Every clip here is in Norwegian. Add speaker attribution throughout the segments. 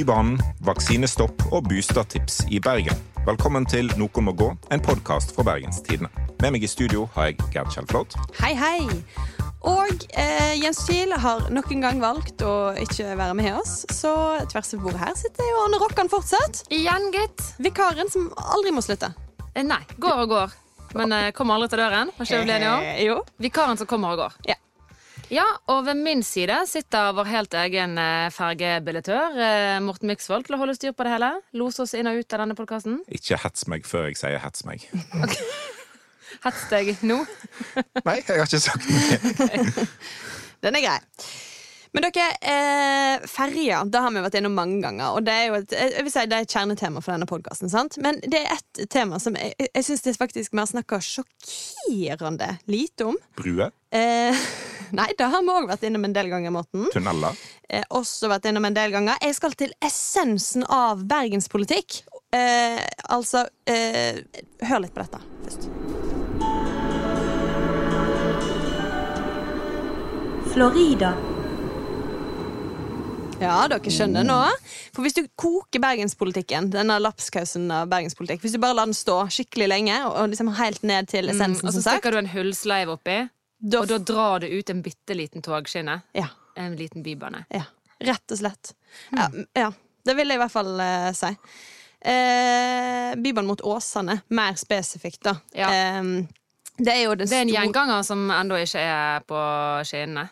Speaker 1: Bybanen, vaksinestopp og boostertips i Bergen. Velkommen til Noen må gå, en podkast fra Bergens Tidende. Med meg i studio har jeg Gerd Kjellflot.
Speaker 2: Hei, hei. Og eh, Jens Kiel har nok en gang valgt å ikke være med oss. Så tvers over bordet her sitter jo Arne Rokkan fortsatt.
Speaker 3: Igjen, gitt.
Speaker 2: Vikaren som aldri må slutte.
Speaker 3: Eh, Nei, går og går. Men eh, kommer aldri til døren. Var ikke det vi ble enige om?
Speaker 2: Jo.
Speaker 3: Vikaren som kommer og går.
Speaker 2: Ja.
Speaker 3: Ja, og ved min side sitter vår helt egen eh, fergebillettør, eh, Morten Myksvold, til å holde styr på det hele. Lose oss inn og ut av denne podkasten.
Speaker 1: Ikke hets meg før jeg sier hets meg.
Speaker 3: Hets deg nå.
Speaker 1: Nei, jeg har ikke sagt noe.
Speaker 2: Den er grei. Men dere, eh, ferja det har vi vært innom mange ganger. Og det er jo et, jeg vil si det er et kjernetema for denne podkasten. Men det er ett tema som jeg, jeg syns vi har snakka sjokkerende lite om.
Speaker 1: Brue,
Speaker 2: Eh, nei, det har vi òg vært innom en del ganger, Morten.
Speaker 1: tunneler.
Speaker 2: Eh, også vært innom en del ganger. Jeg skal til essensen av bergenspolitikk. Eh, altså eh, Hør litt på dette først.
Speaker 4: Florida.
Speaker 2: Ja, dere skjønner nå. For hvis du koker bergenspolitikken, denne lapskausen av bergenspolitikk, hvis du bare lar den stå skikkelig lenge, og liksom helt ned til
Speaker 3: Mm,
Speaker 2: essensen,
Speaker 3: og så stikker du en hullsleiv oppi,
Speaker 2: da,
Speaker 3: og da drar du ut en bitte liten togskinne.
Speaker 2: ja,
Speaker 3: En liten bybane.
Speaker 2: ja. Rett og slett. Ja, ja, det vil jeg i hvert fall uh, si. Uh, bybanen mot Åsane, mer spesifikt, da.
Speaker 3: Ja.
Speaker 2: Eh, det er jo det
Speaker 3: Det er en gjenganger som ennå ikke er på skinnene.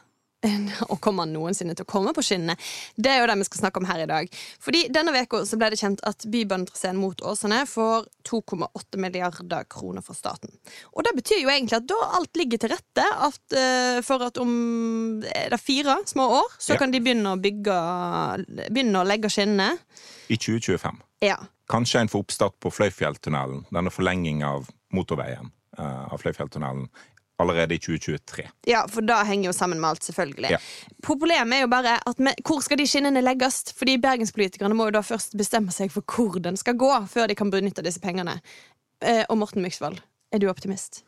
Speaker 2: Og kommer han noensinne til å komme på skinnene? Det er jo det vi skal snakke om her i dag. Fordi Denne veka så ble det kjent at Bybanetraseen mot Åsane får 2,8 milliarder kroner fra staten. Og det betyr jo egentlig at da alt ligger til rette at, uh, for at om er det fire små år, så
Speaker 1: Ja.
Speaker 2: kan de begynne å bygge Begynne å legge skinnene.
Speaker 1: I 2025.
Speaker 2: Ja.
Speaker 1: Kanskje en får oppstart på Fløyfjelltunnelen. Denne forlengingen av motorveien eh, av Fløyfjelltunnelen. Allerede i 2023.
Speaker 2: Ja, for da henger jo sammen med alt, selvfølgelig.
Speaker 1: Ja.
Speaker 2: Problemet er jo bare at vi, hvor skal de skinnene legges? Fordi bergenspolitikerne må jo da først bestemme seg for hvor den skal gå, før de kan benytte disse pengene. Eh, og Morten Myksvold, er du optimist?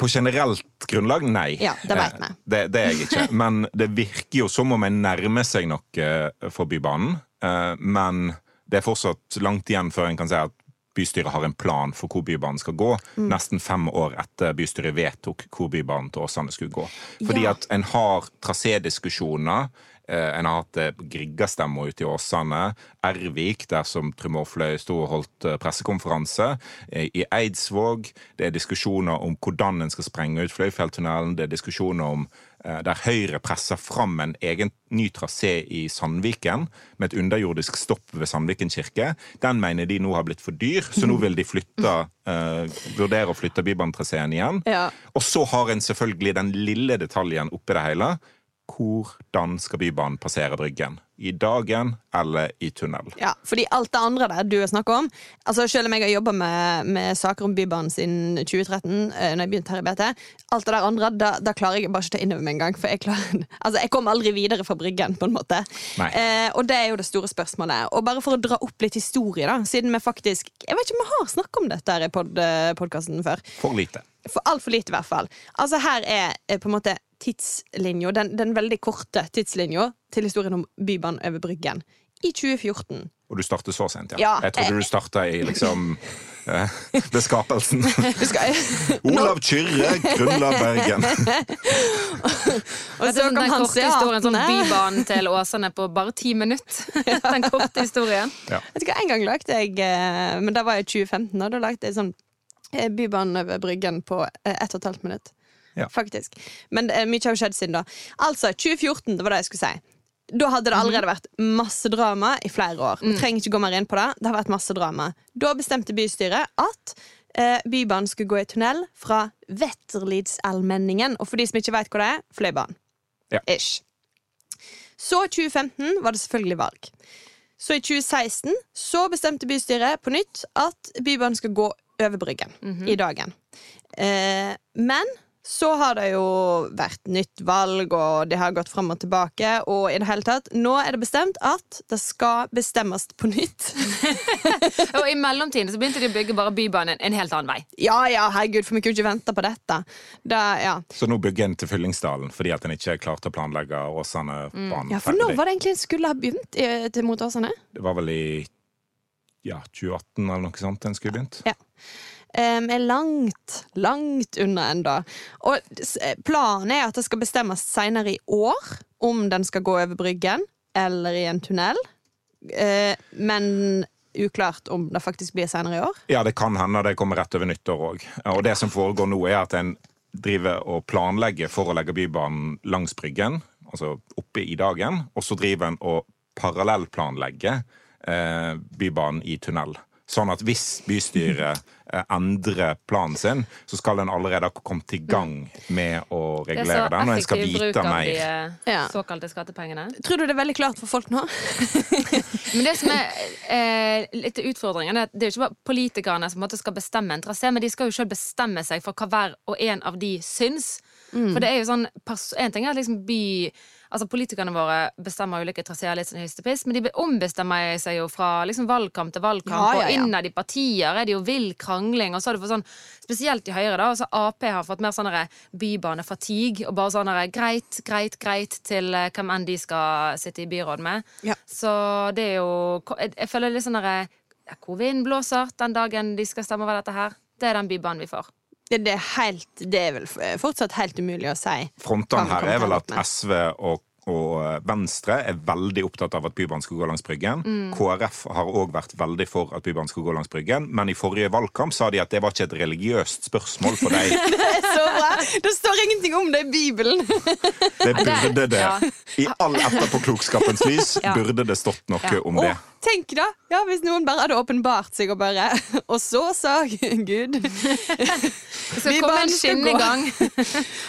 Speaker 1: På generelt grunnlag, nei.
Speaker 2: Ja, det vet vi.
Speaker 1: Eh, Det, det er jeg ikke. Men det virker jo som om en nærmer seg noe for Bybanen. Eh, Men det er fortsatt langt igjen før en kan si at bystyret har en plan for hvor Bybanen skal gå.
Speaker 2: Mm.
Speaker 1: Nesten fem år etter bystyret vedtok hvor Bybanen til Åsane skulle gå. Fordi
Speaker 2: Ja.
Speaker 1: at en har trasédiskusjoner. Eh, En har hatt eh, Grigga-stemmer ute i Åsane. Ervik, der som Trym Aafløy sto og holdt eh, pressekonferanse. I Eidsvåg. Det er diskusjoner om hvordan en skal sprenge ut Fløyfjelltunnelen. Det er diskusjoner om der Høyre presser fram en egen ny trasé i Sandviken, med et underjordisk stopp ved Sandviken kirke. Den mener de nå har blitt for dyr, så nå vil de flytte, uh, vurdere å flytte Bybanetraseen igjen.
Speaker 2: Ja.
Speaker 1: Og så har en selvfølgelig den lille detaljen oppi det hele. Hvordan skal Bybanen passere Bryggen? I dagen eller i tunnel?
Speaker 2: Ja, fordi alt det andre der du har snakket om altså Selv om jeg har jobba med, med saker om Bybanen siden 2013, eh, Når jeg begynte her i BT, alt det der andre, da, da klarer jeg bare ikke å ta inn over meg engang. For jeg, klarer, altså, jeg kom aldri videre fra Bryggen, på en måte. Eh, og det er jo det store spørsmålet. Og bare for å dra opp litt historie, da, siden vi faktisk Jeg vet ikke om vi har snakket om dette her i pod, podkasten før.
Speaker 1: For lite.
Speaker 2: For altfor lite, i hvert fall. Altså Her er eh, på en måte tidslinja, den, den veldig korte tidslinja til historien om Bybanen over Bryggen. I 2014
Speaker 1: Og du starter så sent, ja.
Speaker 2: Ja,
Speaker 1: jeg trodde du starta i liksom eh, ved skapelsen. Olav Kyrre grunnla Bergen.
Speaker 2: Og så
Speaker 3: kan
Speaker 2: kom
Speaker 3: den korte historien, sånn. Bybanen til Åsane på bare ti minutter. Den korte historien.
Speaker 2: Ja. Jeg En gang lagde jeg eh, Men det var i 2015, og da lagde jeg sånn eh, Bybanen over Bryggen på eh, ett og et halvt minutt.
Speaker 1: Ja.
Speaker 2: Faktisk. Men eh, mye har jo skjedd siden da. Altså, 2014, det var det jeg skulle si. Da hadde det allerede vært masse drama i flere år. Vi trenger ikke gå mer inn på det. Det har vært masse drama. Da bestemte bystyret at eh, Bybanen skulle gå i tunnel fra Wetterlidsallmenningen. Og for de som ikke vet hva det er, Fløibanen.
Speaker 1: Ja.
Speaker 2: Ish. Så i 2015 var det selvfølgelig valg. Så i 2016 så bestemte bystyret på nytt at Bybanen skal gå over Bryggen i dagen. Eh, men Så har det jo vært nytt valg, og det har gått fram og tilbake. Og i det hele tatt, nå er det bestemt at det skal bestemmes på nytt.
Speaker 3: Og i mellomtiden så begynte de å bygge bare Bybanen en helt annen vei.
Speaker 2: Ja ja, herregud, for vi kunne ikke vente på dette. Det, ja.
Speaker 1: Så nå bygger en til Fyllingsdalen fordi at en ikke klarte å planlegge Åsane-banen
Speaker 2: ja, for når var det egentlig en skulle ha begynt i- til mot Åsane?
Speaker 1: Det var vel i ja, 2018 eller noe sånt en skulle begynt.
Speaker 2: Ja. Um, er langt, langt unna ennå. Og planen er at det skal bestemmes senere i år om den skal gå over Bryggen eller i en tunnel. Uh, men uklart om det faktisk blir senere i år.
Speaker 1: Ja, det kan hende det kommer rett over nyttår òg. Og det som foregår nå, er at en driver og planlegger for å legge Bybanen langs Bryggen, altså oppe i dagen, og så driver en og parallellplanlegger eh, Bybanen i tunnel. Sånn at hvis bystyret eh, endrer planen sin, så skal en allerede ha kommet i gang med å
Speaker 3: er
Speaker 1: regulere den, og en skal
Speaker 3: effektiv bruk
Speaker 1: vite
Speaker 3: av de
Speaker 1: mer.
Speaker 3: eh,
Speaker 2: Ja.
Speaker 3: såkalte skattepengene.
Speaker 2: Tror du det er veldig klart for folk nå?
Speaker 3: Men det som er eh, litt utfordringen, er at det er jo ikke bare politikerne som på en måte skal bestemme en trasé, men de skal jo selv bestemme seg for hva hver og en av de syns. For det er jo sånn En ting er at liksom by Altså Politikerne våre bestemmer ulike traseer litt sånn hyst men de ombestemmer seg jo fra liksom valgkamp til valgkamp,
Speaker 2: Ja, ja, ja.
Speaker 3: og innad i partier er det jo vill krangling. Og så har du fått sånn, spesielt i Høyre, da, altså Ap har fått mer sånn bybanefatigue, og bare sånn greit, greit, greit til eh, hvem enn de skal sitte i byråd med. Så det er jo Jeg, jeg føler litt sånn derre ja, Hvor vinden blåser den dagen de skal stemme over dette her, det er den bybanen vi får.
Speaker 2: Det, det, er helt, det er vel fortsatt helt umulig å si.
Speaker 1: Frontene her er vel at. SV og, og eh, Venstre er veldig opptatt av at Bybanen skal gå langs Bryggen.
Speaker 2: Mm.
Speaker 1: KrF har òg vært veldig for at Bybanen skal gå langs Bryggen, men i forrige valgkamp sa de at det var ikke et religiøst spørsmål for deg.
Speaker 2: Det er så bra! Det står ingenting om det i Bibelen.
Speaker 1: Det burde det. I all etterpåklokskapens lys burde det stått noe om det.
Speaker 2: Og, tenk da! Ja, Hvis noen bare hadde åpenbart seg og bare Og så sa Gud
Speaker 3: Så
Speaker 2: kom
Speaker 3: en skinnegang,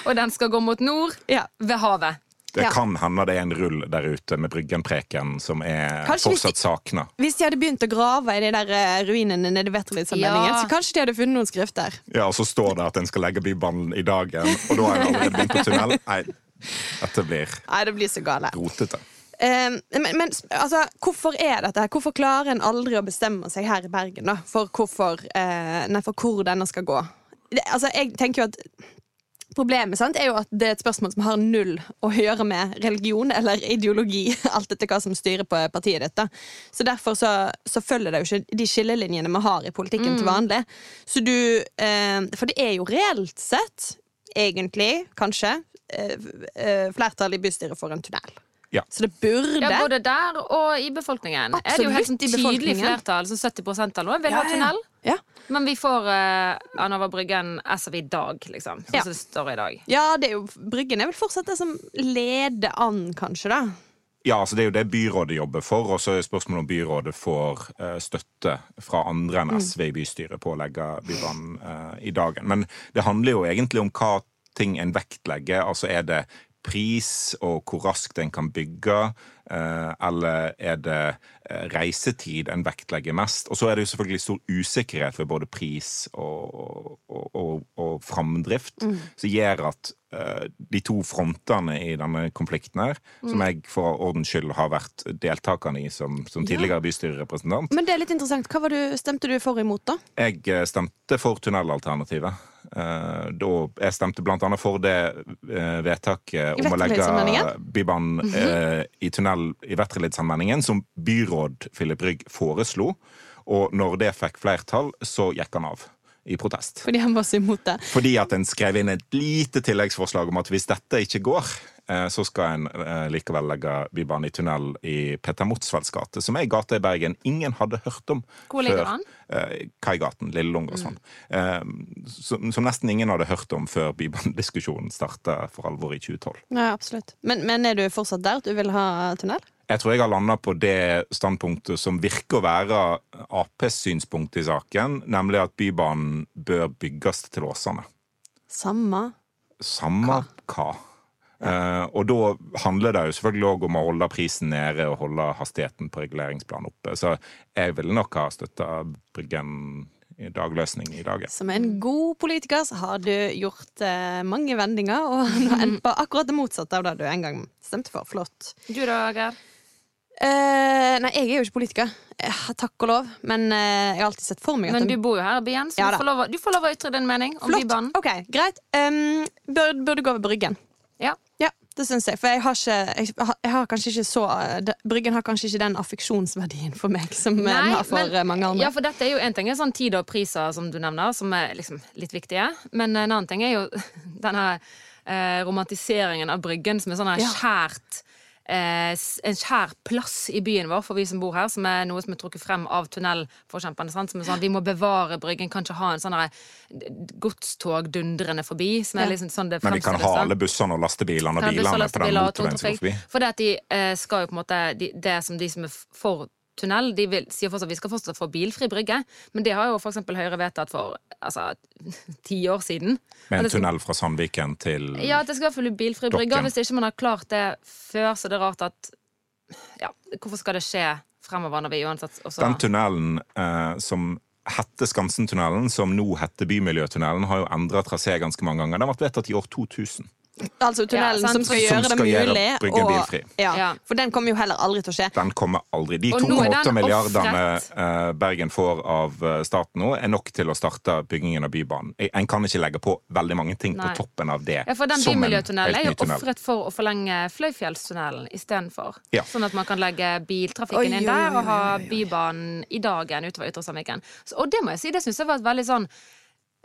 Speaker 3: og den skal gå mot nord,
Speaker 2: Ja.
Speaker 3: ved havet.
Speaker 1: Det
Speaker 2: Ja.
Speaker 1: kan hende det er en rull der ute med Bryggenpreken som er
Speaker 2: Kanskje
Speaker 1: fortsatt sakna.
Speaker 2: Hvis de hadde begynt å grave i de der eh, ruinene nede i Veterlidsallmenningen,
Speaker 3: Ja.
Speaker 2: så kanskje de hadde funnet noen skrifter.
Speaker 1: Ja, og så står det at en skal legge Bybanen i dagen, og da har en allerede begynt på tunnel. Nei, dette blir
Speaker 2: Nei, det blir så gale.
Speaker 1: rotete.
Speaker 2: Eh, men men altså, hvorfor er dette her? Hvorfor klarer en aldri å bestemme seg her i Bergen da, for, hvorfor, eh, nei, for hvor denne skal gå? Det, altså, jeg tenker jo at Problemet sant, er jo at det er et spørsmål som har null å gjøre med religion eller ideologi. Alt etter hva som styrer på partiet ditt. da. Så Derfor så, så følger det jo ikke de skillelinjene vi har i politikken til vanlig. Så du, eh, For det er jo reelt sett, egentlig, kanskje, eh, eh, flertall i bystyret for en tunnel.
Speaker 1: Ja.
Speaker 2: Så det burde
Speaker 3: Ja, Både der og i befolkningen. er det jo helt sånn tydelig flertall, som 70 eller noe, vil
Speaker 2: Ja,
Speaker 3: ha tunnel.
Speaker 2: Ja.
Speaker 3: Men vi får uh, Anova Bryggen as of i dag, liksom. Sånn
Speaker 2: Ja.
Speaker 3: som det står i dag.
Speaker 2: Ja, det er jo, Bryggen er vel fortsatt det som leder an, kanskje, da.
Speaker 1: Ja, altså Det er jo det byrådet jobber for, og så er spørsmålet om byrådet får uh, støtte fra andre enn SV i bystyret på å legge Bybanen uh, i dagen. Men det handler jo egentlig om hva ting en vektlegger. Altså er det pris og hvor raskt en kan bygge, eh, eller er det eh, reisetid en vektlegger mest? Og så er det jo selvfølgelig stor usikkerhet ved både pris og, og, og, og framdrift, som gjør at eh, de to frontene i denne konflikten her, som jeg for ordens skyld har vært deltakende i som, som tidligere bystyrerepresentant,
Speaker 2: Men det er litt interessant. Hva var du, stemte du for imot, da?
Speaker 1: jeg stemte for tunnelalternativet. Eh, da, jeg stemte annet for det eh, vedtaket om å legge? Bybanen eh, i tunnel i Vetrelidsallmenningen, som byråd Philip Rygg foreslo. Og når det fikk flertall, så gikk han av i protest.
Speaker 2: Fordi han var så imot det.
Speaker 1: Fordi at en skrev inn et lite tilleggsforslag om at hvis dette ikke går, så skal en eh, likevel legge Bybanen i tunnel i Peter Motsvelds gate, som er en gate i Bergen ingen hadde hørt om
Speaker 3: Hvor ligger
Speaker 1: før.
Speaker 3: han?
Speaker 1: Eh, Kaigaten, Lille Långasvann. Eh, som, som nesten ingen hadde hørt om før Bybanediskusjonen starta for alvor i 2012.
Speaker 2: Ja, absolutt. Men, men er du fortsatt der? at Du vil ha tunnel?
Speaker 1: Jeg tror jeg har landa på det standpunktet som virker å være Aps synspunkt i saken, nemlig at Bybanen bør bygges til Åsane.
Speaker 2: Samme.
Speaker 1: Samme hva. Eh, og da handler det jo selvfølgelig òg om å holde prisen nede og holde hastigheten på reguleringsplanen oppe. Så jeg ville nok ha støtta Bryggen i dagløsning i dag.
Speaker 2: Som en god politiker så har du gjort eh, mange vendinger og nå endt på akkurat det motsatte av det du en gang stemte for. Flott.
Speaker 3: Du da, Geir?
Speaker 2: Uh, nei, jeg er jo ikke politiker, Uh, takk og lov. Men uh, jeg har alltid sett for meg at
Speaker 3: Men du bor jo her i byen, så
Speaker 2: Ja
Speaker 3: du, får lov, du får lov å ytre din mening om
Speaker 2: Flott.
Speaker 3: Bybanen.
Speaker 2: Ok, greit. Um, bør, burde gå ved Bryggen. Det syns jeg. For jeg har, ikke, jeg, har- kanskje ikke så Bryggen har kanskje ikke den affeksjonsverdien for meg som Nei, den har for
Speaker 3: men-
Speaker 2: eh, mange andre.
Speaker 3: Ja, for dette er jo en ting er sånn tid og priser, som du nevner, som er liksom litt viktige. Men en annen ting er jo denne eh, romantiseringen av Bryggen, som er sånn her
Speaker 2: Ja.
Speaker 3: skjært eh, en kjær plass i byen vår for vi som bor her, som er noe som er trukket frem av tunnelforkjemperne. Som er sånn, Vi må bevare Bryggen, kan ikke ha en sånn godstog dundrende forbi. Som er liksom sånn det
Speaker 1: Men vi kan ha alle bussene og lastebilene og bilene på den motorveien som går forbi.
Speaker 3: For det at de eh, skal jo på en måte de, Det som de som er for tunnel, de vil, sier fortsatt at vi skal fortsatt få bilfri brygge. Men det har jo eksempel Høyre vedtatt for altså, ti år siden.
Speaker 1: Med en
Speaker 3: skal-
Speaker 1: tunnel fra Sandviken til
Speaker 3: Ja, at det skal i hvert fall bli bilfri brygge. Hvis ikke man har klart det før, så er det rart at Ja, hvorfor skal det skje fremover når vi uansett også
Speaker 1: Den tunnelen eh, som hette Skansentunnelen, som nå heter Bymiljøtunnelen, har jo endra trasé ganske mange ganger. Den ble vedtatt i år 2000.
Speaker 2: Altså tunnelen
Speaker 3: Ja,
Speaker 2: som skal
Speaker 1: Som
Speaker 2: gjøre det
Speaker 1: mulig. gjøre. Bryggen
Speaker 2: og-
Speaker 1: bilfri.
Speaker 2: Ja,
Speaker 3: Ja.
Speaker 2: For den kommer jo heller aldri til å skje.
Speaker 1: Den kommer aldri. De
Speaker 3: Og nå er
Speaker 1: 2,8 milliardene
Speaker 3: offret.
Speaker 1: eh, Bergen får av eh, staten nå, er nok til å starte byggingen av Bybanen. En- kan ikke legge på veldig mange ting
Speaker 3: Nei.
Speaker 1: på toppen av det.
Speaker 3: Ja, for den bymiljøtunnelen er jo ofret for å forlenge Fløyfjellstunnelen istedenfor.
Speaker 1: Ja.
Speaker 3: Sånn at man kan legge biltrafikken inn der og ha. Bybanen i dagen utover Ytre Sandviken. Og det må jeg si, det syns jeg var et veldig sånn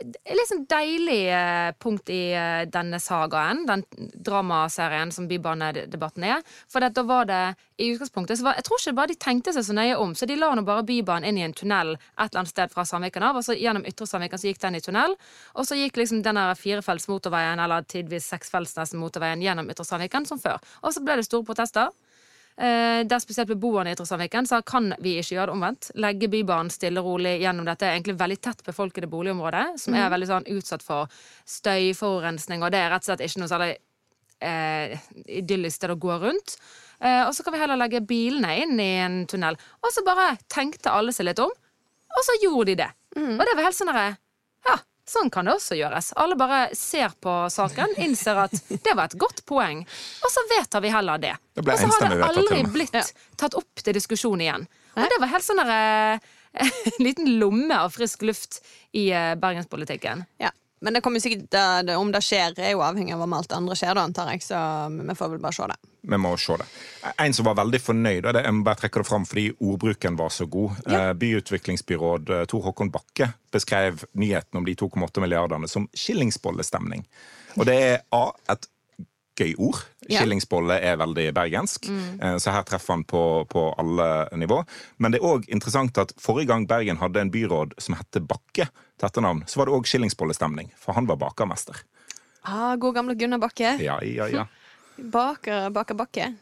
Speaker 3: litt sånn deilig eh, punkt i eh, denne sagaen, den dramaserien som Bybanedebatten er. For da var det i utgangspunktet så var, Jeg tror ikke bare de tenkte seg så nøye om, så de la nå bare Bybanen inn i en tunnel et eller annet sted fra Sandviken av, og så gjennom Ytre Sandviken så gikk den i tunnel, og så gikk liksom denne firefelts motorveien, eller tidvis seksfelts motorveien, gjennom Ytre Sandviken som før. Og så ble det store protester. Eh, der spesielt beboerne i Trosandviken sa kan vi ikke gjøre det omvendt. Legge Bybanen stille og rolig gjennom dette egentlig veldig tett befolkede boligområdet, som er veldig sånn utsatt for støy, forurensning, og det er rett og slett ikke noe særlig eh, idyllisk sted å gå rundt. Eh, og så kan vi heller legge bilene inn i en tunnel. Og så bare tenkte alle seg litt om, og så gjorde de det. Og det var helt sånn derre Ja, sånn kan det også gjøres. Alle bare ser på saken, innser at det var et godt poeng, og så vedtar vi heller det.
Speaker 1: Det
Speaker 3: og så har det aldri blitt tatt opp til diskusjon igjen. Og det var helt sånn derre En liten lomme av frisk luft i eh, bergenspolitikken.
Speaker 2: Ja. Men det kommer sikkert, om det skjer, er jo avhengig av om alt det andre skjer, da, antar jeg. Så vi får vel bare se det.
Speaker 1: Vi må se det. En som var veldig fornøyd, og det, jeg må bare trekke det fram fordi ordbruken var så god. Eh, Byutviklingsbyråd eh, Tor Håkon Bakke beskrev nyheten om de 2,8 milliardene som skillingsbollestemning. Og det er A. et gøy ord. Skillingsbolle er veldig bergensk, mm. så her treffer han på, på alle nivå. Men det er òg interessant at forrige gang Bergen hadde en byråd som het Bakke til etternavn, så var det òg skillingsbollestemning, for han var bakermester.
Speaker 2: Ah, God gamle Gunnar Bakke.
Speaker 1: Ja, ja, ja.
Speaker 2: Baker, baker Bakke.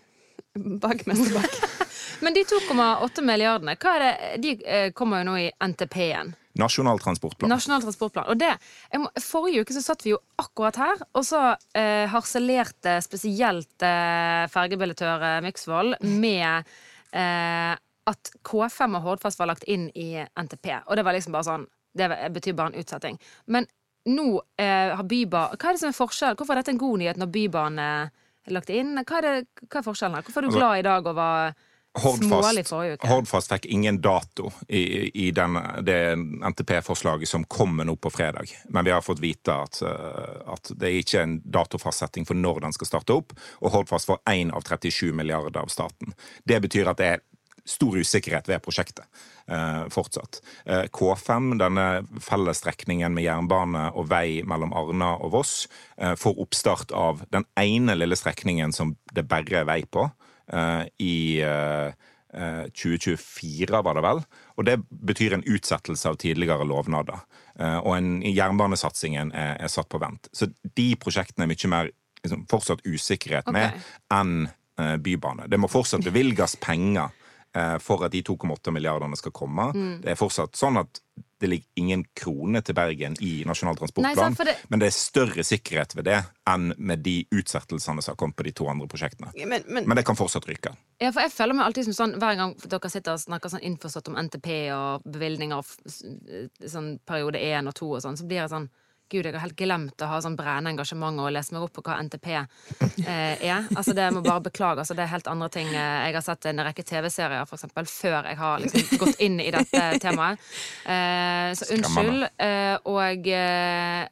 Speaker 2: Bakmester Bakke.
Speaker 3: Men de 2,8 milliardene, hva er det? de eh, kommer jo nå i NTP-en.
Speaker 1: Nasjonal transportplan.
Speaker 3: Nasjonal transportplan. Og det, jeg må, forrige uke så satt vi jo akkurat her, og så eh, harselerte spesielt eh, fergebillettør eh, Myksvold med eh, at K5 og Hordfast var lagt inn i NTP. Og det var liksom bare sånn Det betyr bare en utsetting. Men nå eh, har Bybanen Hva er det som er forskjell? Hvorfor er dette en god nyhet når Bybanen er lagt inn? Hva er, det, hva er forskjellen her? Hvorfor er du
Speaker 1: Altså,
Speaker 3: glad i dag og var smålig forrige uke?
Speaker 1: Hordfast fikk ingen dato i, i den, det NTP-forslaget som kommer nå på fredag. Men vi har fått vite at, eh, at det er ikke en datofastsetting for når den skal starte opp. Og Hordfast får 1 av 37 milliarder av staten. Det betyr at det er stor usikkerhet ved prosjektet fortsatt. Eh, K5, denne fellesstrekningen med jernbane og vei mellom Arna og Voss, eh, får oppstart av den ene lille strekningen som det bare er vei på, eh, i eh, eh, 2024, var det vel. Og det betyr en utsettelse av tidligere lovnader. Eh, og en, jernbanesatsingen er, er satt på vent. Så de prosjektene er mye mer liksom, fortsatt usikkerhet med
Speaker 3: Ok.
Speaker 1: enn eh, bybane. Det må fortsatt bevilges penger eh, for at de 2,8 milliardene skal komme.
Speaker 3: Mm.
Speaker 1: Det er fortsatt sånn at det ligger ingen krone til Bergen i Nasjonal transportplan,
Speaker 3: det-
Speaker 1: men det er større sikkerhet ved det enn med de utsettelsene som har kommet på de to andre prosjektene.
Speaker 2: Men, men,
Speaker 1: Men det kan fortsatt ryke.
Speaker 3: Ja, for jeg føler meg alltid som sånn Hver gang dere sitter og snakker sånn innforstått om NTP og bevilgninger sånn periode 1 og 2 og sånn, så blir jeg sånn Gud, jeg har helt glemt å ha sånn brennende engasjement og lese meg opp på hva NTP eh, er. Altså, det må bare beklage. Altså, det er helt andre ting. Eh, Jeg har sett en rekke TV-serier, for eksempel, før jeg har liksom gått inn i dette temaet. Eh, så unnskyld. Eh, og eh,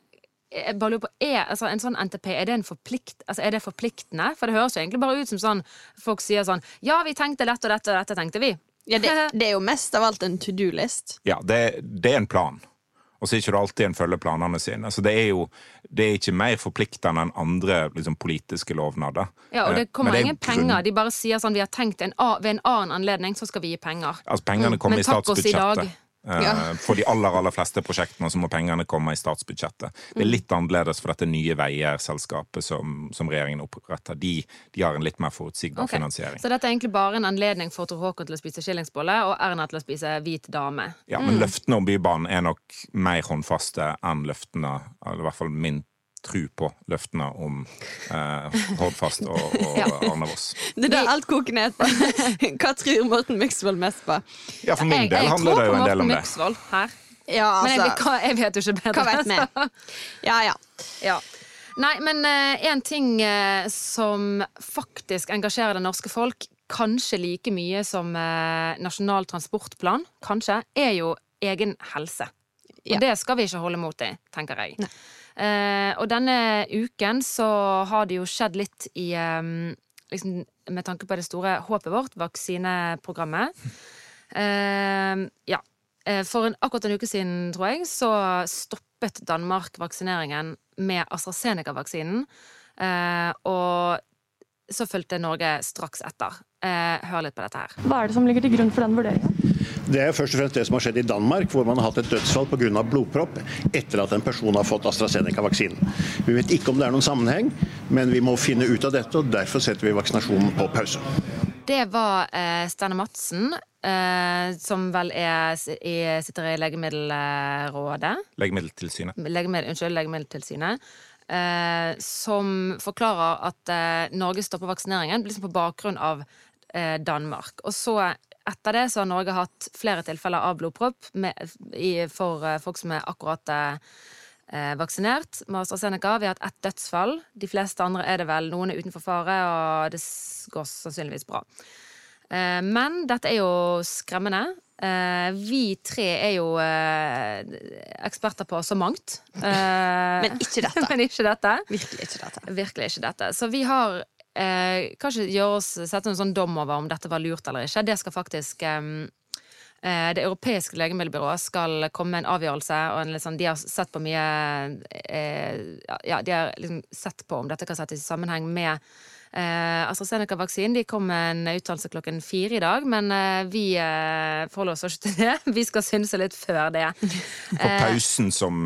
Speaker 3: jeg bare lurer på, er altså, en sånn NTP er det, en forplikt, altså, er det forpliktende? For det høres jo egentlig bare ut som sånn folk sier sånn Ja, vi tenkte dette og dette og dette, tenkte vi.
Speaker 2: ja, det, det er jo mest av alt en to do-list.
Speaker 1: Ja, det, det er en plan. Og så er ikke det alltid en følger planene sine. Så det er jo det er ikke mer forpliktende enn andre liksom, politiske lovnader.
Speaker 3: Ja, og det
Speaker 1: Eh,
Speaker 3: kommer
Speaker 1: det
Speaker 3: ingen
Speaker 1: grunn-
Speaker 3: penger. De bare sier sånn vi har tenkt en, ved en annen anledning, så skal vi gi penger.
Speaker 1: Altså, pengene
Speaker 3: Mm,
Speaker 1: kommer
Speaker 3: men
Speaker 1: i statsbudsjettet. Eh,
Speaker 2: Ja.
Speaker 1: For de aller aller fleste prosjektene så må pengene komme i statsbudsjettet. Det er
Speaker 3: Mm.
Speaker 1: litt annerledes for dette Nye Veier-selskapet som, som regjeringen oppretter. De, de har en litt mer forutsigbar
Speaker 3: okay.
Speaker 1: finansiering.
Speaker 3: Så dette er egentlig bare en anledning for Tor Håkon til å spise skillingsbolle og Erna til å spise hvit dame.
Speaker 1: Ja,
Speaker 3: Mm.
Speaker 1: Men løftene om Bybanen er nok mer håndfaste enn løftene Eller i hvert fall min tro på løftene om eh, Hordfast og, og
Speaker 3: Ja.
Speaker 1: Arne-Voss.
Speaker 2: Det er det alt koker ned på. Hva tror Morten Myksvold mest på?
Speaker 1: Ja, for min
Speaker 3: Jeg,
Speaker 1: del
Speaker 3: jeg
Speaker 1: handler det jo en del om det.
Speaker 3: Myksvold her.
Speaker 2: Ja,
Speaker 3: Men jeg,
Speaker 2: altså
Speaker 3: hva- jeg vet jo ikke bedre.
Speaker 2: Hva vet vi? Ja, ja.
Speaker 3: Ja. Nei, men én en ting uh, som faktisk engasjerer det norske folk, kanskje like mye som uh, Nasjonal transportplan, kanskje, er jo egen helse. Og det skal vi ikke holde mot i, tenker jeg. Eh, og denne uken så har det jo skjedd litt i eh, liksom, Med tanke på det store håpet vårt, vaksineprogrammet. Eh, ja. Eh, For en, akkurat en uke siden, tror jeg, så stoppet Danmark vaksineringen med AstraZeneca-vaksinen. Eh, og så fulgte Norge straks etter. Eh, hør litt på dette her.
Speaker 5: Hva er det som ligger til grunn for den vurderingen?
Speaker 6: Det er først og fremst det som har skjedd i Danmark, hvor man har hatt et dødsfall pga. blodpropp etter at en person har fått AstraZeneca-vaksinen. Vi vet ikke om det er noen sammenheng, men vi må finne ut av dette, og derfor setter vi vaksinasjonen på pause.
Speaker 3: Det var eh, Steinar Madsen, eh, som vel er, i, sitter i Legemiddelrådet.
Speaker 1: Legemiddeltilsynet.
Speaker 3: Legemiddel, unnskyld, Legemiddeltilsynet. Eh, som forklarer at eh, Norge stopper vaksineringen liksom på bakgrunn av Danmark. Og så etter det så har Norge hatt flere tilfeller av blodpropp med, i, for eh, folk som er akkurat eh, vaksinert med AstraZeneca. Vi har hatt ett dødsfall. De fleste andre er det vel. Noen er utenfor fare, og det går sannsynligvis bra. Eh, Men dette er jo skremmende. Eh, Vi tre er jo eh, eksperter på så mangt. Eh,
Speaker 2: Men ikke dette.
Speaker 3: Men ikke dette.
Speaker 2: Virkelig ikke dette.
Speaker 3: Virkelig ikke dette. Så vi har eh, Kanskje gjøre oss, sette en sånn dom over om dette var lurt eller ikke. Det skal faktisk eh, Det europeiske legemiddelbyrået skal komme med en avgjørelse. Og sånn, de har sett på mye eh, Ja, de har liksom sett på om dette kan settes i sammenheng med eh, AstraZeneca-vaksinen. De kom med en uttalelse klokken fire i dag, men eh, vi eh, forholder oss ikke til det. Vi skal synse litt før det.
Speaker 1: For pausen som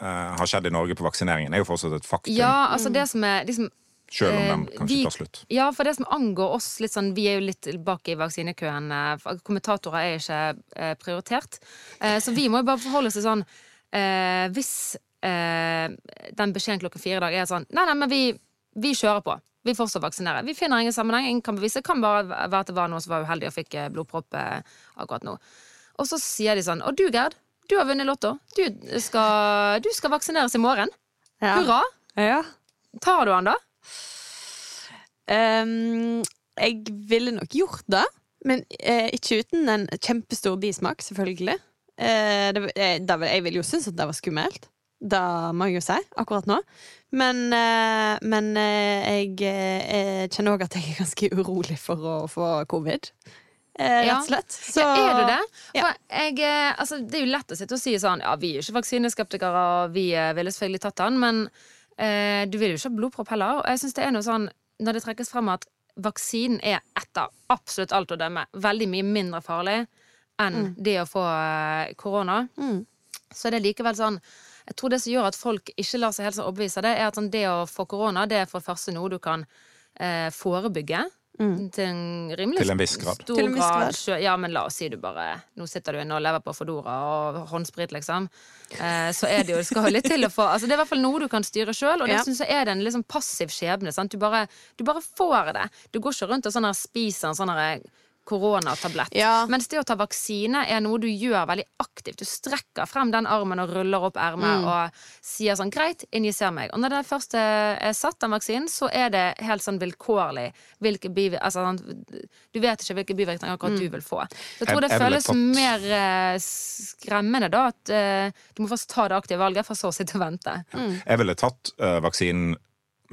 Speaker 1: eh, har skjedd i Norge på vaksineringen, er jo fortsatt et faktum.
Speaker 3: Ja, altså det som er liksom
Speaker 1: Selv om den
Speaker 3: Eh,
Speaker 1: kanskje
Speaker 3: vi-
Speaker 1: tar slutt.
Speaker 3: Ja, for det som angår oss litt sånn Vi er jo litt bak i vaksinekøen. eh, Kommentatorer er ikke eh, prioritert. Eh, Så vi må jo bare forholde oss til sånn eh, Hvis eh, den beskjeden klokken fire i dag er sånn Nei, nei, men vi, vi kjører på. Vi fortsatt vaksinerer. Vi finner ingen sammenheng. Ingen kan bevise. Det kan bare være at det var noen som var uheldig og fikk blodpropp akkurat nå. Og så sier de sånn Og du, Gerd. Du har vunnet Lotto. Du skal, du skal vaksineres i morgen.
Speaker 2: Ja.
Speaker 3: Hurra!
Speaker 2: Ja.
Speaker 3: Tar du den, da?
Speaker 2: Ehm, jeg ville nok gjort det, men eh, ikke uten en kjempestor bismak, selvfølgelig. Eh, det, eh, det, jeg ville jo synes at det var skummelt. Det må jeg jo si, akkurat nå. Men, eh, men eh, jeg eh, kjenner òg at jeg er ganske urolig for å få covid. Eh, rett og slett. Så,
Speaker 3: Ja, er du det?
Speaker 2: Ja.
Speaker 3: Jeg, altså, det er jo lett å sitte og si sånn Ja, vi er ikke vaksineskeptikere, og vi ville selvfølgelig tatt den, men eh, du vil jo ikke ha blodpropp heller. Og jeg synes det er noe sånn Når det trekkes frem at vaksinen er etter absolutt alt å dømme veldig mye mindre farlig enn det å få eh, korona,
Speaker 2: Mm.
Speaker 3: så det er likevel sånn jeg tror det som gjør at folk ikke lar seg helt så overbevise av det, er at sånn, det å få korona, det er for det første noe du kan eh, forebygge. Til en rimelig
Speaker 1: Til en viss grad.
Speaker 3: stor
Speaker 2: en viss
Speaker 3: grad.
Speaker 2: grad.
Speaker 3: Ja, men la oss si du bare Nå sitter du inne og lever på Fodora og håndsprit, liksom. Eh, så er det jo Det skal jo litt til å få Altså, det er i hvert fall noe du kan styre sjøl, og det
Speaker 2: Ja.
Speaker 3: synes jeg er det en liksom passiv skjebne. Sant? Du, bare, du bare får det. Du går ikke rundt og sånn her spiser en sånn her koronatablett.
Speaker 2: Ja.
Speaker 3: Mens det å ta vaksine er noe du gjør veldig aktivt. Du strekker frem den armen og ruller opp ermet og sier sånn greit, injiser meg. Og når det først er satt den vaksinen, så er det helt sånn vilkårlig hvilke bivirkninger altså, sånn, Du vet ikke hvilke bivirkninger akkurat du vil få. Så jeg tror det
Speaker 1: jeg jeg
Speaker 3: føles
Speaker 1: tatt-
Speaker 3: mer eh, skremmende da at eh, du må først ta det aktive valget, for så å sitte og vente.
Speaker 1: Jeg ville tatt uh, vaksinen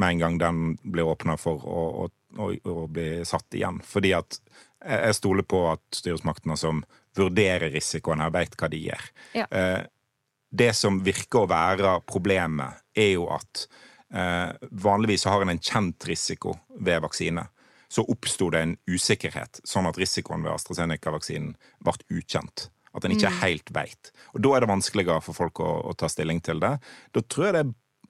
Speaker 1: med en gang den blir åpna for å, å, å, å bli satt igjen. Fordi at jeg stoler på at styresmaktene som vurderer risikoen her, veit hva de gjør.
Speaker 3: Ja.
Speaker 1: Eh, det som virker å være problemet, er jo at eh, vanligvis har en en kjent risiko ved vaksine. Så oppsto det en usikkerhet, sånn at risikoen ved AstraZeneca-vaksinen ble ukjent. At en ikke helt veit. Og da er det vanskeligere for folk å, å ta stilling til det. Da tror jeg det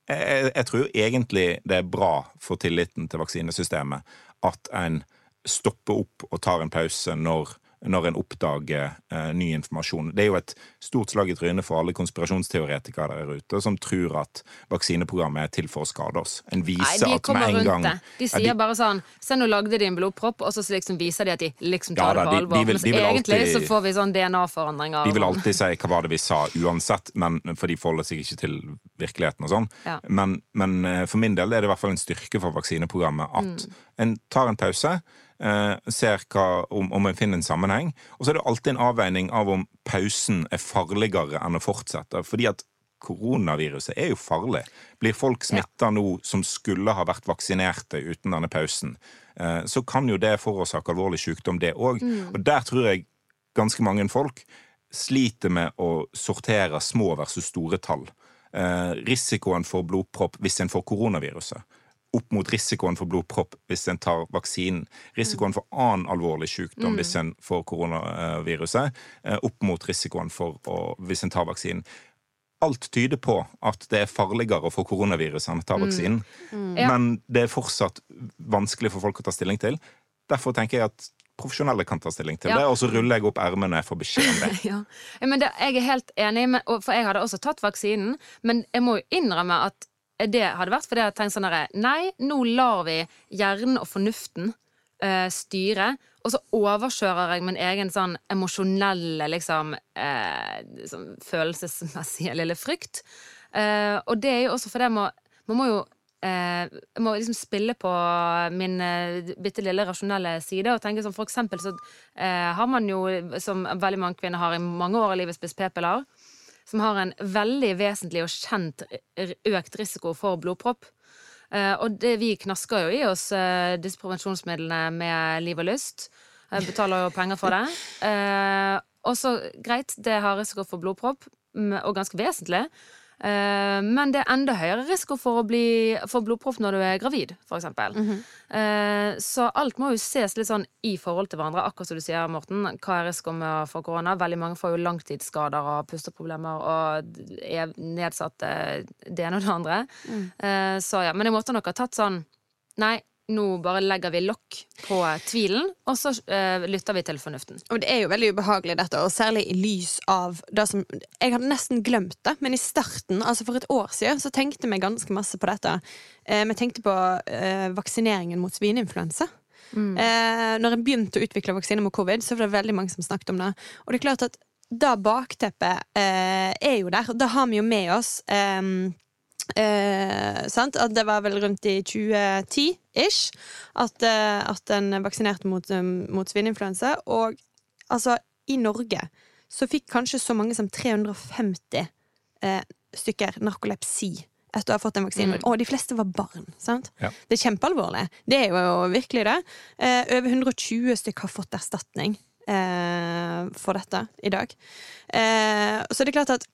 Speaker 1: jeg, jeg tror egentlig det er bra for tilliten til vaksinesystemet at en stopper opp og tar en pause når, når en oppdager eh, ny informasjon. Det er jo et stort slag i trynet for alle konspirasjonsteoretikere der ute som tror at vaksineprogrammet er til for å skade oss. En
Speaker 3: Nei,
Speaker 1: viser
Speaker 3: de
Speaker 1: at med en gang
Speaker 3: det. De
Speaker 1: Ja,
Speaker 3: sier bare sånn Se, nå lagde de en blodpropp, og så liksom viser de at de liksom
Speaker 1: Ja
Speaker 3: tar
Speaker 1: da,
Speaker 3: det på alvor.
Speaker 1: de vil- de vil
Speaker 3: egentlig
Speaker 1: alltid-
Speaker 3: så får vi sånn DNA-forandringer.
Speaker 1: De vil
Speaker 3: sånn.
Speaker 1: alltid si hva var det vi sa uansett, men, for de forholder seg ikke til virkeligheten og sånn.
Speaker 3: Ja.
Speaker 1: Men, men eh, for min del er det i hvert fall en styrke for vaksineprogrammet at en tar en pause, ser hva, om, om en finner en sammenheng, og så er det alltid en avveining av om pausen er farligere enn å fortsette. Fordi at koronaviruset er jo farlig. Blir folk smitta nå som skulle ha vært vaksinerte uten denne pausen, eh, så kan jo det forårsake alvorlig sykdom, det òg. Og der tror jeg ganske mange folk sliter med å sortere små versus store tall. Eh, risikoen for blodpropp hvis en får koronaviruset. Opp mot risikoen for blodpropp hvis en tar vaksinen. Risikoen for annen alvorlig sykdom hvis en får koronaviruset. Eh, opp mot risikoen for å, hvis en tar vaksinen. Alt tyder på at det er farligere å få koronaviruset enn å ta vaksinen.
Speaker 3: Ja.
Speaker 1: Men det er fortsatt vanskelig for folk å ta stilling til. Derfor tenker jeg at profesjonelle kan ta stilling til
Speaker 3: Ja.
Speaker 1: det, og så ruller jeg opp ermene for beskjed om det.
Speaker 3: Ja. Ja, Men det, jeg er helt enig, med, for jeg hadde også tatt vaksinen. Men jeg må jo innrømme at det hadde vært fordi jeg hadde tenkt sånn herre Nei, nå lar vi hjernen og fornuften uh, styre, og så overkjører jeg min egen sånn emosjonelle, liksom uh, sånn følelsesmessige lille frykt. Uh, og det er jo også fordi jeg Man må jo eh, jeg må liksom spille på min eh, bitte lille rasjonelle side. Og tenke sånn, For eksempel så eh, har man jo, som veldig mange kvinner har i mange år i livet, spist p-piller. Som har en veldig vesentlig og kjent økt risiko for blodpropp. Eh, og det, vi knasker jo i oss eh, disse prevensjonsmidlene med liv og lyst. Jeg betaler jo penger for det. Eh, og så, greit, det har risiko for blodpropp, og ganske vesentlig. Eh, men det er enda høyere risiko for å bli for blodpropp når du er gravid, for eksempel. -hmm. så alt må jo ses litt sånn i forhold til hverandre, akkurat som du sier, Morten. Hva er risikoen med å få korona? Veldig mange får jo langtidsskader og pusteproblemer og er nedsatt eh, det ene og det andre. Mm. så ja, men jeg måtte nok ha tatt sånn Nei, nå bare legger vi lokk på tvilen, og så uh, lytter vi til fornuften.
Speaker 2: Og det er jo veldig ubehagelig, dette, og særlig i lys av det som Jeg hadde nesten glemt det, men i starten, altså for et år siden, så tenkte vi ganske masse på dette. Eh, vi tenkte på eh, vaksineringen mot svineinfluensa. Eh, når en begynte å utvikle vaksiner mot covid, så var det veldig mange som snakket om det. Og det er klart at da bakteppet eh, er jo der. Da har vi jo med oss eh, Eh, sant? At det var vel rundt i 2010-ish at, eh, at en vaksinerte mot, um, mot svineinfluensa. Og altså, i Norge så fikk kanskje så mange som 350 eh, stykker narkolepsi etter å ha fått en vaksine. Og de fleste var barn. Sant?
Speaker 1: Ja.
Speaker 2: Det er kjempealvorlig. Det er jo virkelig det. Eh, over 120 stykker har fått erstatning eh, for dette i dag. Eh, så det er klart at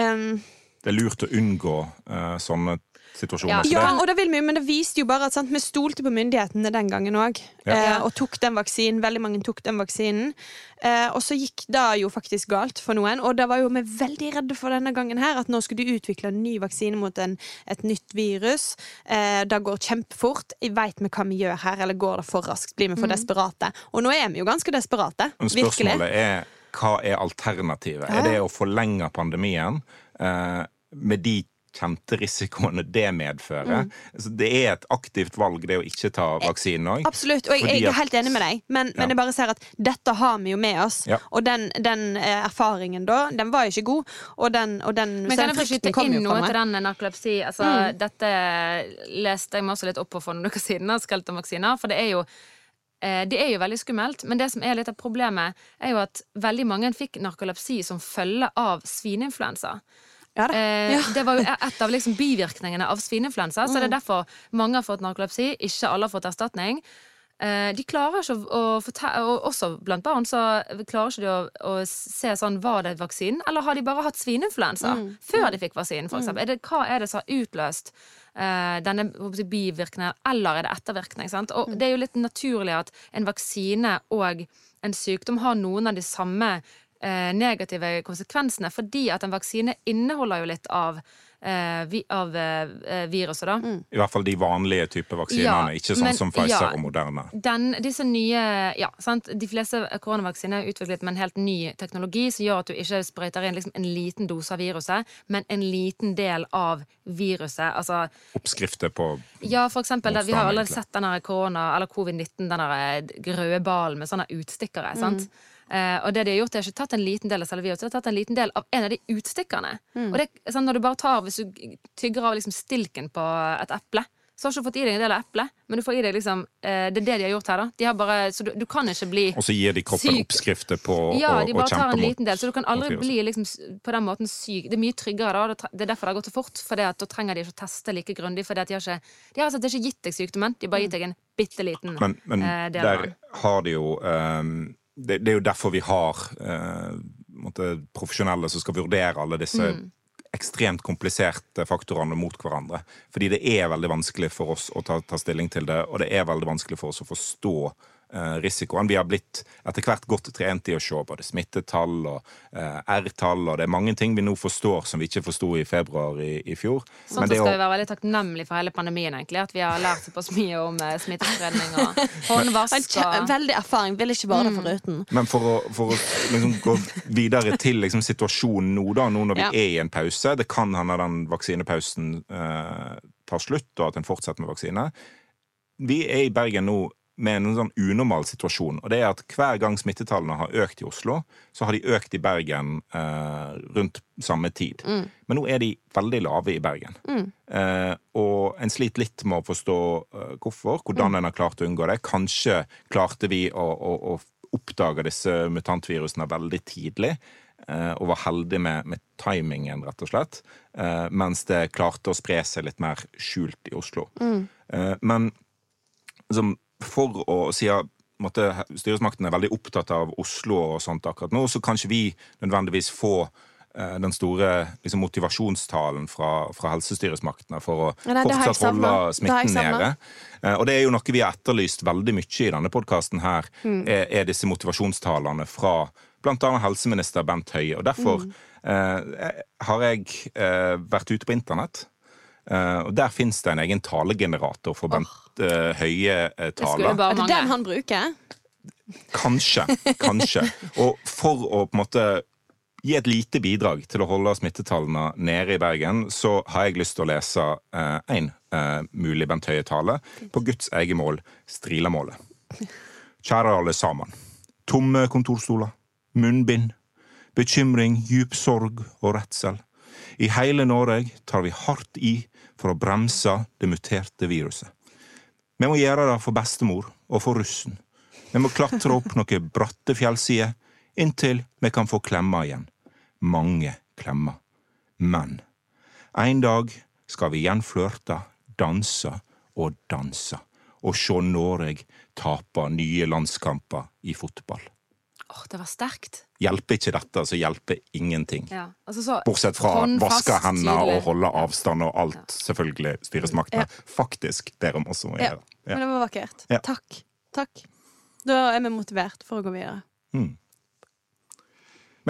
Speaker 2: em,
Speaker 1: det er lurt å unngå uh, sånne situasjoner.
Speaker 3: Ja.
Speaker 1: Så
Speaker 2: Ja, og det vil vi, men det viste jo bare at sant, vi stolte på myndighetene den gangen òg.
Speaker 1: Ja.
Speaker 2: Uh, og tok den vaksinen. Veldig mange tok den vaksinen. Uh, og så gikk det jo faktisk galt for noen, og da var jo vi veldig redde for denne gangen her. At nå skulle de utvikle en ny vaksine mot en, et nytt virus. Uh, det går kjempefort. Veit vi hva vi gjør her, eller går det for raskt? Blir vi for desperate? Og nå er vi jo ganske desperate.
Speaker 1: men
Speaker 2: Virkelig.
Speaker 1: spørsmålet er hva er alternativet?
Speaker 2: Ja.
Speaker 1: Er det å forlenge pandemien eh, med de kjente risikoene det medfører?
Speaker 2: Mm.
Speaker 1: Så det er et aktivt valg, det å ikke ta vaksinen òg.
Speaker 2: Absolutt, og jeg, jeg er helt enig med deg, men,
Speaker 1: Ja.
Speaker 2: men jeg bare ser at dette har vi jo med oss.
Speaker 1: Ja.
Speaker 2: Og den, den eh, erfaringen da, den var jo ikke god. Og den, og den,
Speaker 3: Men kan jeg få skyte inn noe til den narkolepsi? Altså, Dette leste jeg meg også litt opp på for noen uker siden, av skeletonvaksiner, for det er jo eh, det er jo veldig skummelt, men det som er litt av problemet, er jo at veldig mange fikk narkolepsi som følge av svineinfluensa.
Speaker 2: Ja.
Speaker 3: Eh,
Speaker 2: Ja.
Speaker 3: Det var jo et av liksom bivirkningene av svineinfluensa. Så det er derfor mange har fått narkolepsi, ikke alle har fått erstatning. Eh, De klarer ikke å, å fortelle, og også blant barn, så klarer ikke de å, å se sånn Var det vaksinen, eller har de bare hatt svineinfluensa før de fikk vaksinen? Er det, hva er det som har utløst eh, denne bivirkningen, eller er det ettervirkning? Sant? Og det er jo litt naturlig at en vaksine og en sykdom har noen av de samme eh, negative konsekvensene, fordi at en vaksine inneholder jo litt av, av eh, viruset, da.
Speaker 1: I hvert fall de vanlige typer vaksinene,
Speaker 3: Ja,
Speaker 1: ikke sånn
Speaker 3: men-
Speaker 1: som Pfizer
Speaker 3: ja.
Speaker 1: og Moderna.
Speaker 3: Den, disse nye, ja, sant? De fleste koronavaksiner er utviklet med en helt ny teknologi som gjør at du ikke sprøyter inn liksom en liten dose av viruset, men en liten del av viruset. Altså,
Speaker 1: Oppskrifter på
Speaker 3: ja, for eksempel, da, vi har allerede sett denne korona, eller covid-19, den der røde ballen med sånne utstikkere. sant? Eh, og det de har gjort, er ikke tatt en liten del av selve viruset, de har tatt en liten del av en av de utstikkerne. Og det, sånn, når du bare tar, Hvis du tygger av liksom stilken på et eple, så har du ikke fått i deg en del av eplet, men du får i deg liksom eh, Det er det de har gjort her, da. De har bare, så du, du kan ikke bli syk.
Speaker 1: Og så gir de kroppen
Speaker 3: Syk.
Speaker 1: oppskrifter på
Speaker 3: ja,
Speaker 1: å,
Speaker 3: de bare tar en liten del, så du kan aldri bli liksom, på den måten syk. Det er mye tryggere da. Det er derfor det har gått så fort. For da trenger de ikke å teste like grundig. For de har ikke, de har altså ikke gitt deg sykdommen, de har bare gitt deg en bitte liten
Speaker 1: Men, men
Speaker 3: eh, del av
Speaker 1: der har de jo ehm, det, det er jo derfor vi har eh, måtte, profesjonelle som skal vurdere alle disse
Speaker 3: Mm.
Speaker 1: ekstremt kompliserte faktorene mot hverandre. Fordi det er veldig vanskelig for oss å ta, ta stilling til det, og det er veldig vanskelig for oss å forstå risikoen. Vi har blitt etter hvert godt trent i å se både smittetall og eh, R-tall, og det er mange ting vi nå forstår som vi ikke forsto i februar i, i fjor.
Speaker 3: Sånn
Speaker 1: Men
Speaker 3: så skal
Speaker 1: å-
Speaker 3: vi være veldig takknemlige for hele pandemien, egentlig. At vi har lært såpass mye om eh, smittespredning og
Speaker 2: En
Speaker 3: håndvask og
Speaker 2: veldig erfaring. Vil ikke bare det foruten.
Speaker 1: Men for å, for å liksom gå videre til liksom situasjonen nå, da, nå når vi
Speaker 2: Ja.
Speaker 1: er i en pause Det kan hende den vaksinepausen eh, tar slutt, og at en fortsetter med vaksine. Vi er i Bergen nå med en sånn unormal situasjon. Og det er at hver gang smittetallene har økt i Oslo, så har de økt i Bergen eh, rundt samme tid. Men nå er de veldig lave i Bergen. Eh, og en sliter litt med å forstå eh, hvorfor, hvordan en har klart å unngå det. Kanskje klarte vi å, å, å oppdage disse mutantvirusene veldig tidlig. eh, og var heldig med, med timingen, rett og slett. eh, mens det klarte å spre seg litt mer skjult i Oslo. Eh, men som for å siden måtte, styresmakten er veldig opptatt av Oslo og sånt akkurat nå, så kan ikke vi nødvendigvis få eh, den store liksom, motivasjonstalen fra, fra helsestyresmaktene for å
Speaker 2: Nei,
Speaker 1: fortsatt holde smitten nede. Eh, og det er jo noe vi har etterlyst veldig mye i denne podkasten her,
Speaker 2: Mm.
Speaker 1: er, er disse motivasjonstalene fra annet helseminister Bent Høie. Og derfor
Speaker 2: Mm.
Speaker 1: eh, har jeg eh, vært ute på internett. Eh, og Der fins det en egen talegenerator for Bent eh, Høie høye
Speaker 3: Det
Speaker 1: taler.
Speaker 2: Er det den han bruker?
Speaker 1: Kanskje. Kanskje. Og for å på en måte gi et lite bidrag til å holde smittetallene nede i Bergen, så har jeg lyst til å lese én mulig Bent Høie-tale på Guds eget mål, Strilamålet. Kjære alle sammen. Tomme kontorstoler, munnbind, bekymring, djup sorg og redsel. I hele Norge tar vi hardt i for å bremse det muterte viruset. Vi må gjøre det for bestemor og for russen. Vi må klatre opp noen bratte fjellsider inntil vi kan få klemmer igjen. Mange klemmer. Men en dag skal vi igjen flørte, danse og danse, og se Norge tape nye landskamper i fotball.
Speaker 3: Åh, det var sterkt.
Speaker 1: Hjelper ikke dette, så hjelper ingenting.
Speaker 3: Ja. Altså, så,
Speaker 1: Bortsett fra
Speaker 3: å
Speaker 1: vaske hendene og holde avstand og alt selvfølgelig styresmaktene faktisk ber om oss om å
Speaker 2: Ja.
Speaker 1: gjøre.
Speaker 2: Men det var vakkert.
Speaker 1: Ja.
Speaker 2: Takk. Takk. Da er vi motivert for å gå videre.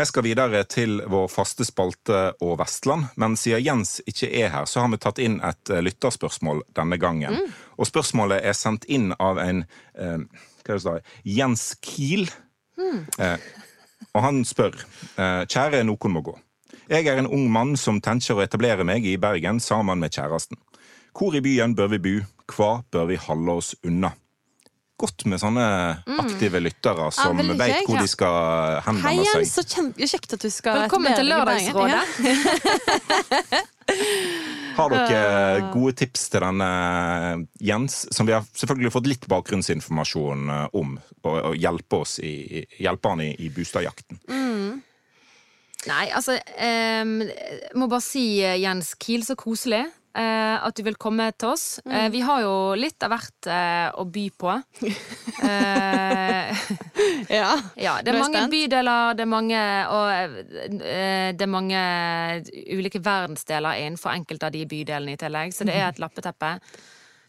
Speaker 1: Vi skal videre til vår faste spalte og Vestland, men siden Jens ikke er her, så har vi tatt inn et eh, lytterspørsmål denne gangen.
Speaker 2: Mm.
Speaker 1: Og spørsmålet er sendt inn av en eh, hva det står, Jens Kiel.
Speaker 2: Mm.
Speaker 1: Eh, og han spør eh, Kjære Noen må gå. Jeg er en ung mann som tenker å etablere meg i Bergen sammen med kjæresten. Hvor i byen bør vi bo? Hva bør vi holde oss unna? Godt med sånne aktive lyttere som
Speaker 2: ja,
Speaker 1: vet hvor de skal
Speaker 2: Hei,
Speaker 1: henvende seg.
Speaker 2: Jens. Så kjent, kjekt at du skal
Speaker 3: Velkommen til. Lørdagsrådet.
Speaker 1: Har dere gode tips til denne Jens, som vi har selvfølgelig fått litt bakgrunnsinformasjon eh, om, og, og hjelpe, oss i, hjelpe han i, i bostadjakten?
Speaker 3: Nei, altså um, må bare si, eh, Jens Kiel, så koselig eh, at du vil komme til oss. Eh, vi har jo litt av hvert eh, å by på. Eh,
Speaker 2: Ja.
Speaker 3: ja, det er mange bydeler, det er mange Og eh, det er mange ulike verdensdeler innenfor enkelte av de bydelene i tillegg, så det er et lappeteppe.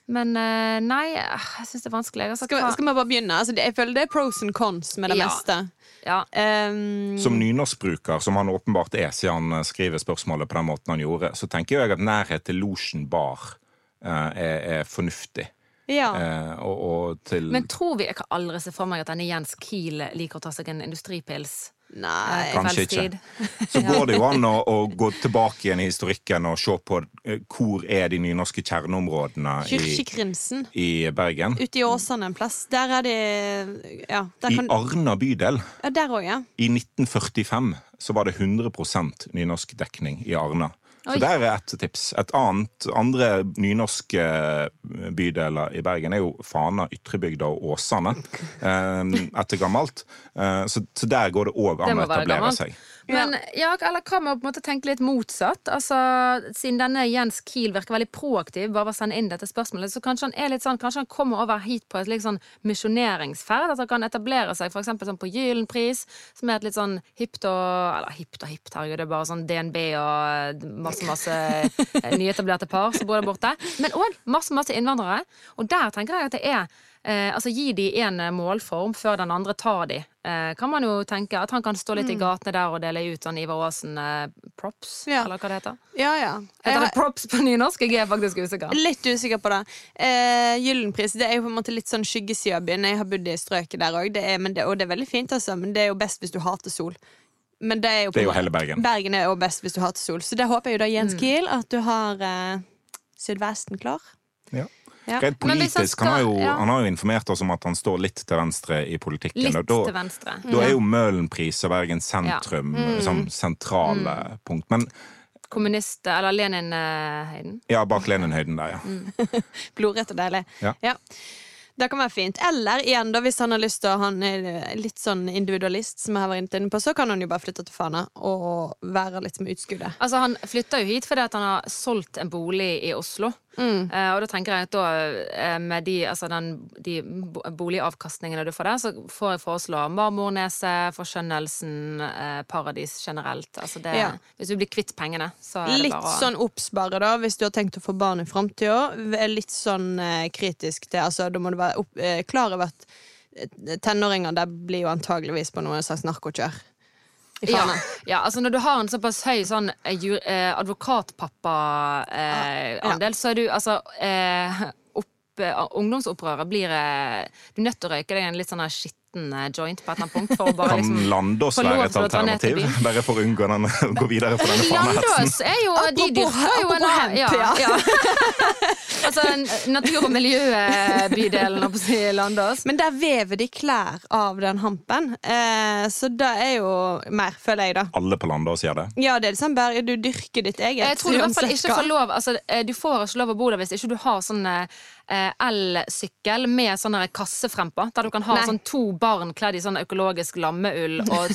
Speaker 3: Men eh, nei, jeg syns det er vanskelig. Altså,
Speaker 2: Skal,
Speaker 3: vi,
Speaker 2: skal vi bare begynne? Altså, jeg føler det er pros and cons med det
Speaker 3: Ja.
Speaker 2: meste.
Speaker 3: ja.
Speaker 2: Um,
Speaker 1: Som nynorskbruker, som han åpenbart er siden han skriver spørsmålet på den måten han gjorde, så tenker jeg at nærhet til Losjen bar uh, er, er fornuftig.
Speaker 2: ja.
Speaker 1: Uh, og, og til
Speaker 3: Men tror vi Jeg kan aldri se for meg at denne Jens Kiel liker å ta seg en industripils.
Speaker 2: Nei.
Speaker 3: eh,
Speaker 1: Kanskje ikke. Så går det jo an å, å gå tilbake igjen i historikken og se på eh, hvor er de nynorske kjerneområdene i, i Bergen.
Speaker 2: Ute i Åsane en plass. Der er det Ja, der,
Speaker 1: I Arna bydel
Speaker 2: ja, der også, ja.
Speaker 1: i 1945 så var det 100% nynorsk dekning i Arna. Så
Speaker 3: Oi.
Speaker 1: der er et tips. Et annet, andre nynorske bydeler i Bergen er jo Fana, Ytrebygda og Åsane eh, etter gammelt. Eh, så, så der går det òg
Speaker 3: Det
Speaker 1: an å etablere seg.
Speaker 3: Men ja, eller hva med å på en måte tenke litt motsatt? Altså, Siden denne Jens Kiel virker veldig proaktiv bare ved å sende inn dette spørsmålet, så kanskje han er litt sånn, kanskje han kommer over hit på et litt sånn misjoneringsferd? At han kan etablere seg eksempel sånn på Gylenpris, som er et litt sånn hipt og Eller hipt og hipt, herregud, det er bare sånn DNB og masse, masse eh, nyetablerte par som bor der borte. Men òg masse, masse innvandrere. Og der tenker jeg at det er Eh, altså Gi de en målform før den andre tar de. Eh, kan man jo tenke At han kan stå litt i gatene der og dele ut sånn Ivar Aasen-props,
Speaker 2: Ja.
Speaker 3: eller hva det heter.
Speaker 2: Ja, ja.
Speaker 3: Heter det props på nynorsk? Jeg er faktisk usikker.
Speaker 2: er litt usikker på det. Eh, Gyllenpris det er jo på en måte litt sånn skyggesida av byen. Jeg har bodd i strøket der òg, og det er veldig fint, altså. Men det er jo best hvis du hater sol. Men det er jo, på
Speaker 1: Det er jo hele Bergen.
Speaker 2: Bergen er jo best hvis du hater sol. Så det håper jeg jo da,
Speaker 3: Mm.
Speaker 2: Jens Kiel, at du har eh, Sydvesten klar.
Speaker 1: Ja.
Speaker 2: Ja.
Speaker 1: Rent
Speaker 3: politisk, skal, han
Speaker 1: har, jo,
Speaker 3: ja.
Speaker 1: han har jo informert oss om at han står litt til venstre i politikken.
Speaker 3: Litt
Speaker 1: og da,
Speaker 3: til venstre.
Speaker 1: Da er jo Møhlenpris og Bergen sentrum
Speaker 3: Mm.
Speaker 1: som sentrale punkt. Men
Speaker 3: Kommunist... Eller Lenin-høyden.
Speaker 1: ja, bak Leninhøyden der, ja.
Speaker 3: Mm.
Speaker 2: Blodrett og deilig.
Speaker 1: Ja.
Speaker 2: Det kan være fint. Eller igjen, da, hvis han har lyst til å Han er litt sånn individualist, som jeg har vært inne på, så kan han jo bare flytte til Fana og være litt med utskuddet.
Speaker 3: Altså, han flytter jo hit fordi at han har solgt en bolig i Oslo.
Speaker 2: Mm.
Speaker 3: Eh, og da tenker jeg at da, eh, med de, altså den, de boligavkastningene du får der, så får jeg foreslå Marmorneset, Forskjønnelsen, eh, Paradis generelt. Altså det,
Speaker 2: Ja.
Speaker 3: Hvis du blir kvitt pengene, så er det
Speaker 2: Litt
Speaker 3: bare Litt
Speaker 2: sånn obs bare, da, hvis du har tenkt å få barn i framtida. Litt sånn eh, kritisk til altså, Da må du være opp, klar over at tenåringer der blir jo antageligvis på noe slags narkokjør.
Speaker 3: Ja, ja, altså når du har en såpass høy sånn eh, ju- eh, advokatpappa-andel, så er du altså eh, opp, eh, Ungdomsopprøret blir eh, Du er nødt til å røyke deg en litt sånn skitten eh, joint på et eller annet punkt for å bare
Speaker 1: Kan
Speaker 3: liksom
Speaker 1: Landås være et alternativ? Bare for å unngå den, å gå videre på denne fanehetsen.
Speaker 3: Landås er jo De dyrker jo en
Speaker 2: hemp,
Speaker 3: ja,
Speaker 2: ja.
Speaker 3: ja. Altså natur- og miljøbydelen, holdt på å si, Landås.
Speaker 2: Men der vever de klær av den hampen, eh, så det er jo mer, føler jeg, da.
Speaker 1: Alle på Landås gjør det.
Speaker 2: Ja, det er liksom bare du dyrker ditt eget.
Speaker 3: Jeg tror du i hvert fall ikke får lov altså, eh, Du får ikke lov å bo der hvis ikke du har sånn eh, elsykkel med sånne kasse frempå. Der du kan ha
Speaker 2: Nei.
Speaker 3: sånn to barn kledd i sånn økologisk lammeull, og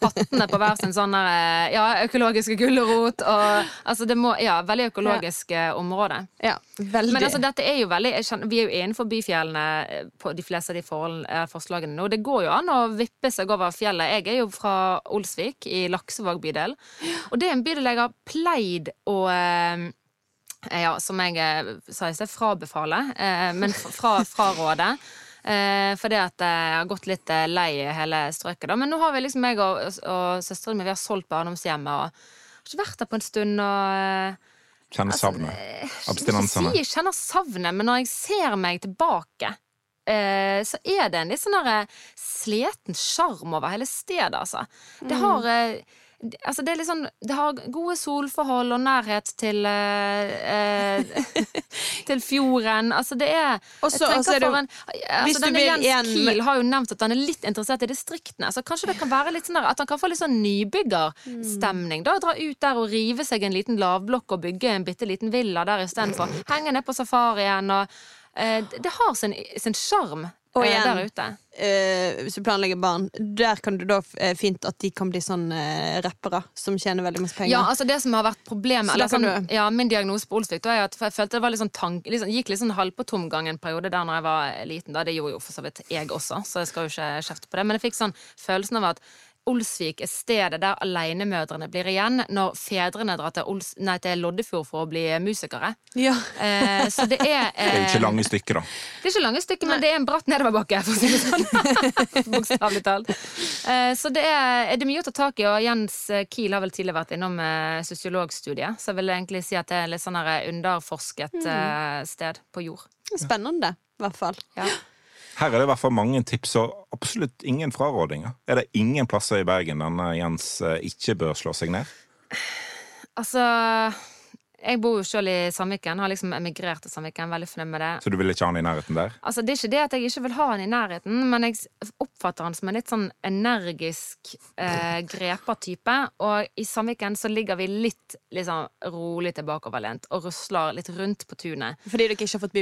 Speaker 3: pattene på hver sin sånn eh, ja, økologiske gulrot, og altså det må Ja, veldig økologisk ja. område.
Speaker 2: Ja, veldig.
Speaker 3: Men altså, dette er jo veldig kjenner, Vi er jo innenfor byfjellene eh, på de fleste av de eh, forslagene nå. Det går jo an å vippe seg over fjellet. Jeg er jo fra Olsvik, i Laksevåg bydel. Og det er en bydel jeg har pleid å ja, som jeg sa i sted, frabefale, men fra, fraråde. Eh, fordi at jeg har gått litt lei i hele strøket. Da. Men nå har vi liksom jeg og, og søsteren min vi har solgt barndomshjemmet og har ikke vært der på en stund. og... eh,
Speaker 1: Kjenner savnet.
Speaker 3: ikke
Speaker 1: Abstinensene.
Speaker 3: si jeg kjenner savnet, men når jeg ser meg tilbake, eh, så er det en litt sånn eh, sjarm over hele stedet, altså. Det
Speaker 2: Mm.
Speaker 3: har eh, Altså, det er litt sånn Det har gode solforhold og nærhet til eh, eh, Til fjorden. Altså, det er
Speaker 2: Også-
Speaker 3: jeg tenker
Speaker 2: er
Speaker 3: for en, altså, Denne Jens
Speaker 2: en...
Speaker 3: Kiel har jo nevnt at han er litt interessert i distriktene. Så kanskje det kan være litt sånn der, at han kan få litt sånn nybyggerstemning. Da Dra ut der og rive seg en liten lavblokk og bygge en bitte liten villa der istedenfor. Henge ned på safarien og eh, Det har sin sjarm
Speaker 2: Og
Speaker 3: eh,
Speaker 2: igjen,
Speaker 3: der ute.
Speaker 2: eh, hvis du planlegger barn, der kan du da eh, fint at de kan bli sånn eh, rappere som tjener veldig masse penger.
Speaker 3: Ja, altså det som har vært problemet eller sånn, ja, Min diagnose på Olsvik da, er at jeg følte det var litt sånn tank, litt sånn, gikk litt sånn halv på tomgang en periode der når jeg var liten. Da. Det gjorde jo for så vidt jeg også, så jeg skal jo ikke kjefte på det. Men jeg fikk sånn følelsen av at Olsvik er stedet der alenemødrene blir igjen når fedrene drar til, Ols nei, til Loddefjord for å bli musikere.
Speaker 2: Ja.
Speaker 3: Eh, så det er
Speaker 1: Det er
Speaker 3: eh,
Speaker 1: ikke lange stykker, da.
Speaker 3: det er ikke lange stykker, men det er en bratt nedoverbakke, for å si det sånn. Bokstavelig talt. Eh, Så det er, det er mye å ta tak i, og Jens Kiel har vel tidligere vært innom eh, sosiologstudiet, så jeg vil egentlig si at det er litt sånn underforsket eh, sted på jord.
Speaker 2: Spennende, i hvert fall.
Speaker 3: Ja.
Speaker 1: Her er det i hvert fall mange tips og absolutt ingen frarådinger. Er det ingen plasser i Bergen denne Jens eh, ikke bør slå seg ned?
Speaker 3: Altså Jeg bor jo sjøl i Sandviken, har liksom emigrert til Sandviken, veldig fornøyd med det.
Speaker 1: Så du vil ikke ha han i nærheten der?
Speaker 3: Altså, det er ikke det at jeg ikke vil ha han i nærheten, men jeg oppfatter han som en litt sånn energisk eh, grepertype. Og i Sandviken så ligger vi litt liksom, rolig tilbakeoverlent og rusler litt rundt på tunet.
Speaker 2: Fordi dere ikke har fått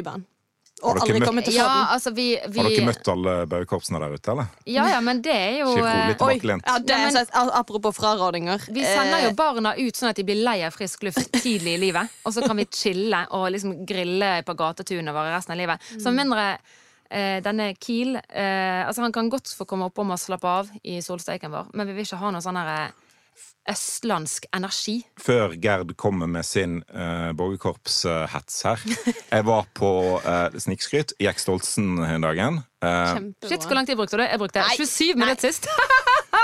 Speaker 2: bybarn.
Speaker 1: Har dere møtt-
Speaker 3: Ja, altså vi, vi
Speaker 1: Har dere møtt alle baukorpsene der ute, eller?
Speaker 3: Ja, ja, men det er jo eh,
Speaker 1: tilbakelent.
Speaker 2: Ja, det er
Speaker 3: men-
Speaker 2: så, apropos frarådinger.
Speaker 3: Vi sender jo
Speaker 2: Eh,
Speaker 3: barna ut sånn at de blir lei av frisk luft tidlig i livet. Og så kan vi chille og liksom grille på gatetunet våre resten av livet. Så mindre eh, denne Kiel eh, Altså Han kan godt få komme oppom og slappe av i solsteiken vår, men vi vil ikke ha noe sånn her, eh, østlandsk energi.
Speaker 1: Før Gerd kommer med sin uh, borgerkorpshets her. Jeg var på uh, Snikskryt i Jekstoltsen den dagen.
Speaker 2: Uh.
Speaker 3: Shit, hvor lang tid brukte du? Jeg brukte
Speaker 2: Nei,
Speaker 3: 27 minutter sist.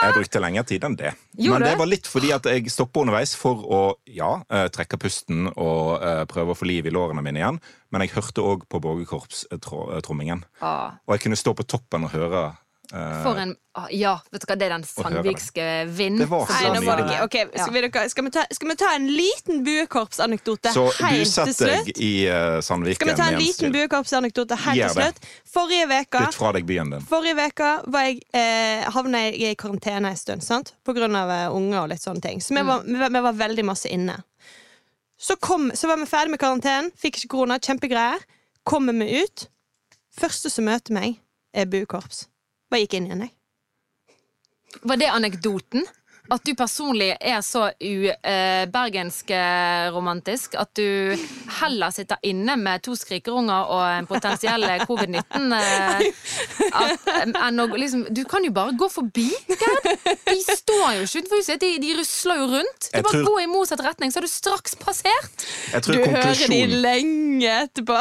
Speaker 1: jeg brukte lengre tid enn det.
Speaker 3: Gjorde
Speaker 1: Men det var litt fordi at jeg stoppa underveis for å ja, eh, trekke pusten og uh, prøve å få liv i lårene mine igjen. Men jeg hørte òg på borgerkorpstrommingen.
Speaker 3: Ah,
Speaker 1: Og jeg kunne stå på toppen og høre. Eh,
Speaker 3: for en ah, Ja, vet du hva, det er den sandvikske vind.
Speaker 1: Det var så
Speaker 2: skal, vi, skal, vi ta, skal vi ta en liten buekorpsanekdote
Speaker 1: så
Speaker 2: helt til slutt?
Speaker 1: deg i uh, Sandviken.
Speaker 2: Skal vi ta en liten buekorpsanekdote helt til slutt? Forrige veka
Speaker 1: Litt fra deg byen din.
Speaker 2: Forrige uke eh, havna jeg i karantene en stund, sant? på grunn av uh, unger og litt sånne ting. Så vi var, vi, vi var veldig masse inne. Så, kom, så var vi ferdig med karantenen, fikk ikke korona, kjempegreier. Kommer vi ut. Første som møter meg, er buekorps. Bare gikk inn igjen, jeg.
Speaker 3: Var det anekdoten? At du personlig er så u-bergensk-romantisk at du heller sitter inne med to skrikerunger og en potensiell covid-19 eh, enn å liksom Du kan jo bare gå forbi, Gerd! De står jo ikke utenfor huset, de, de rusler jo rundt. Du bare
Speaker 1: tror-
Speaker 3: går i motsatt retning, så er du straks passert.
Speaker 1: Jeg
Speaker 2: Du hører de lenge etterpå.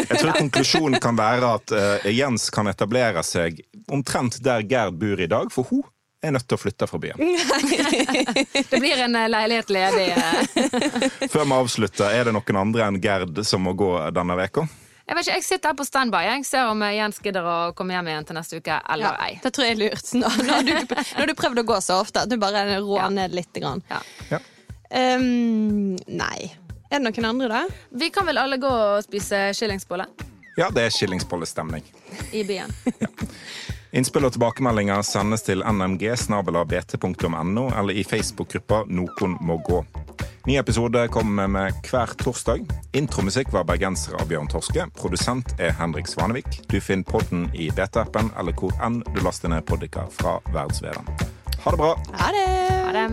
Speaker 1: jeg tror konklusjonen kan være at uh, Jens kan etablere seg omtrent der Gerd bor i dag, for hun er nødt til å flytte fra byen.
Speaker 3: Det blir en eh, leilighet ledig. eh.
Speaker 1: Før vi avslutter, er det noen andre enn Gerd som må gå denne uka?
Speaker 3: Jeg vet ikke, jeg sitter her på standby. Jeg ser om eh, Jens gidder å komme hjem igjen til neste uke eller
Speaker 2: Ja,
Speaker 3: ei.
Speaker 2: det tror jeg er lurt. Nå nå har du, nå har du prøvd å gå så ofte at du bare rår
Speaker 3: Ja.
Speaker 2: ned litt. Grann.
Speaker 3: Ja.
Speaker 1: Ja.
Speaker 2: Um, nei. Er det noen andre, da?
Speaker 3: Vi kan vel alle gå og spise skillingsbolle
Speaker 1: Ja, det er skillingsbollestemning.
Speaker 3: i byen.
Speaker 1: Innspill og tilbakemeldinger sendes til nmg.bt.no eller i Facebook-gruppa Noen må gå. Ny episode kommer med hver torsdag. Intromusikk var bergenser av Bjørn Torske. Produsent er Henrik Svanevik. Du finner podden i BT-appen eller hvor enn du laster ned poddiker fra verdensveven. Ha det bra.
Speaker 2: Ha det.
Speaker 3: Ha det.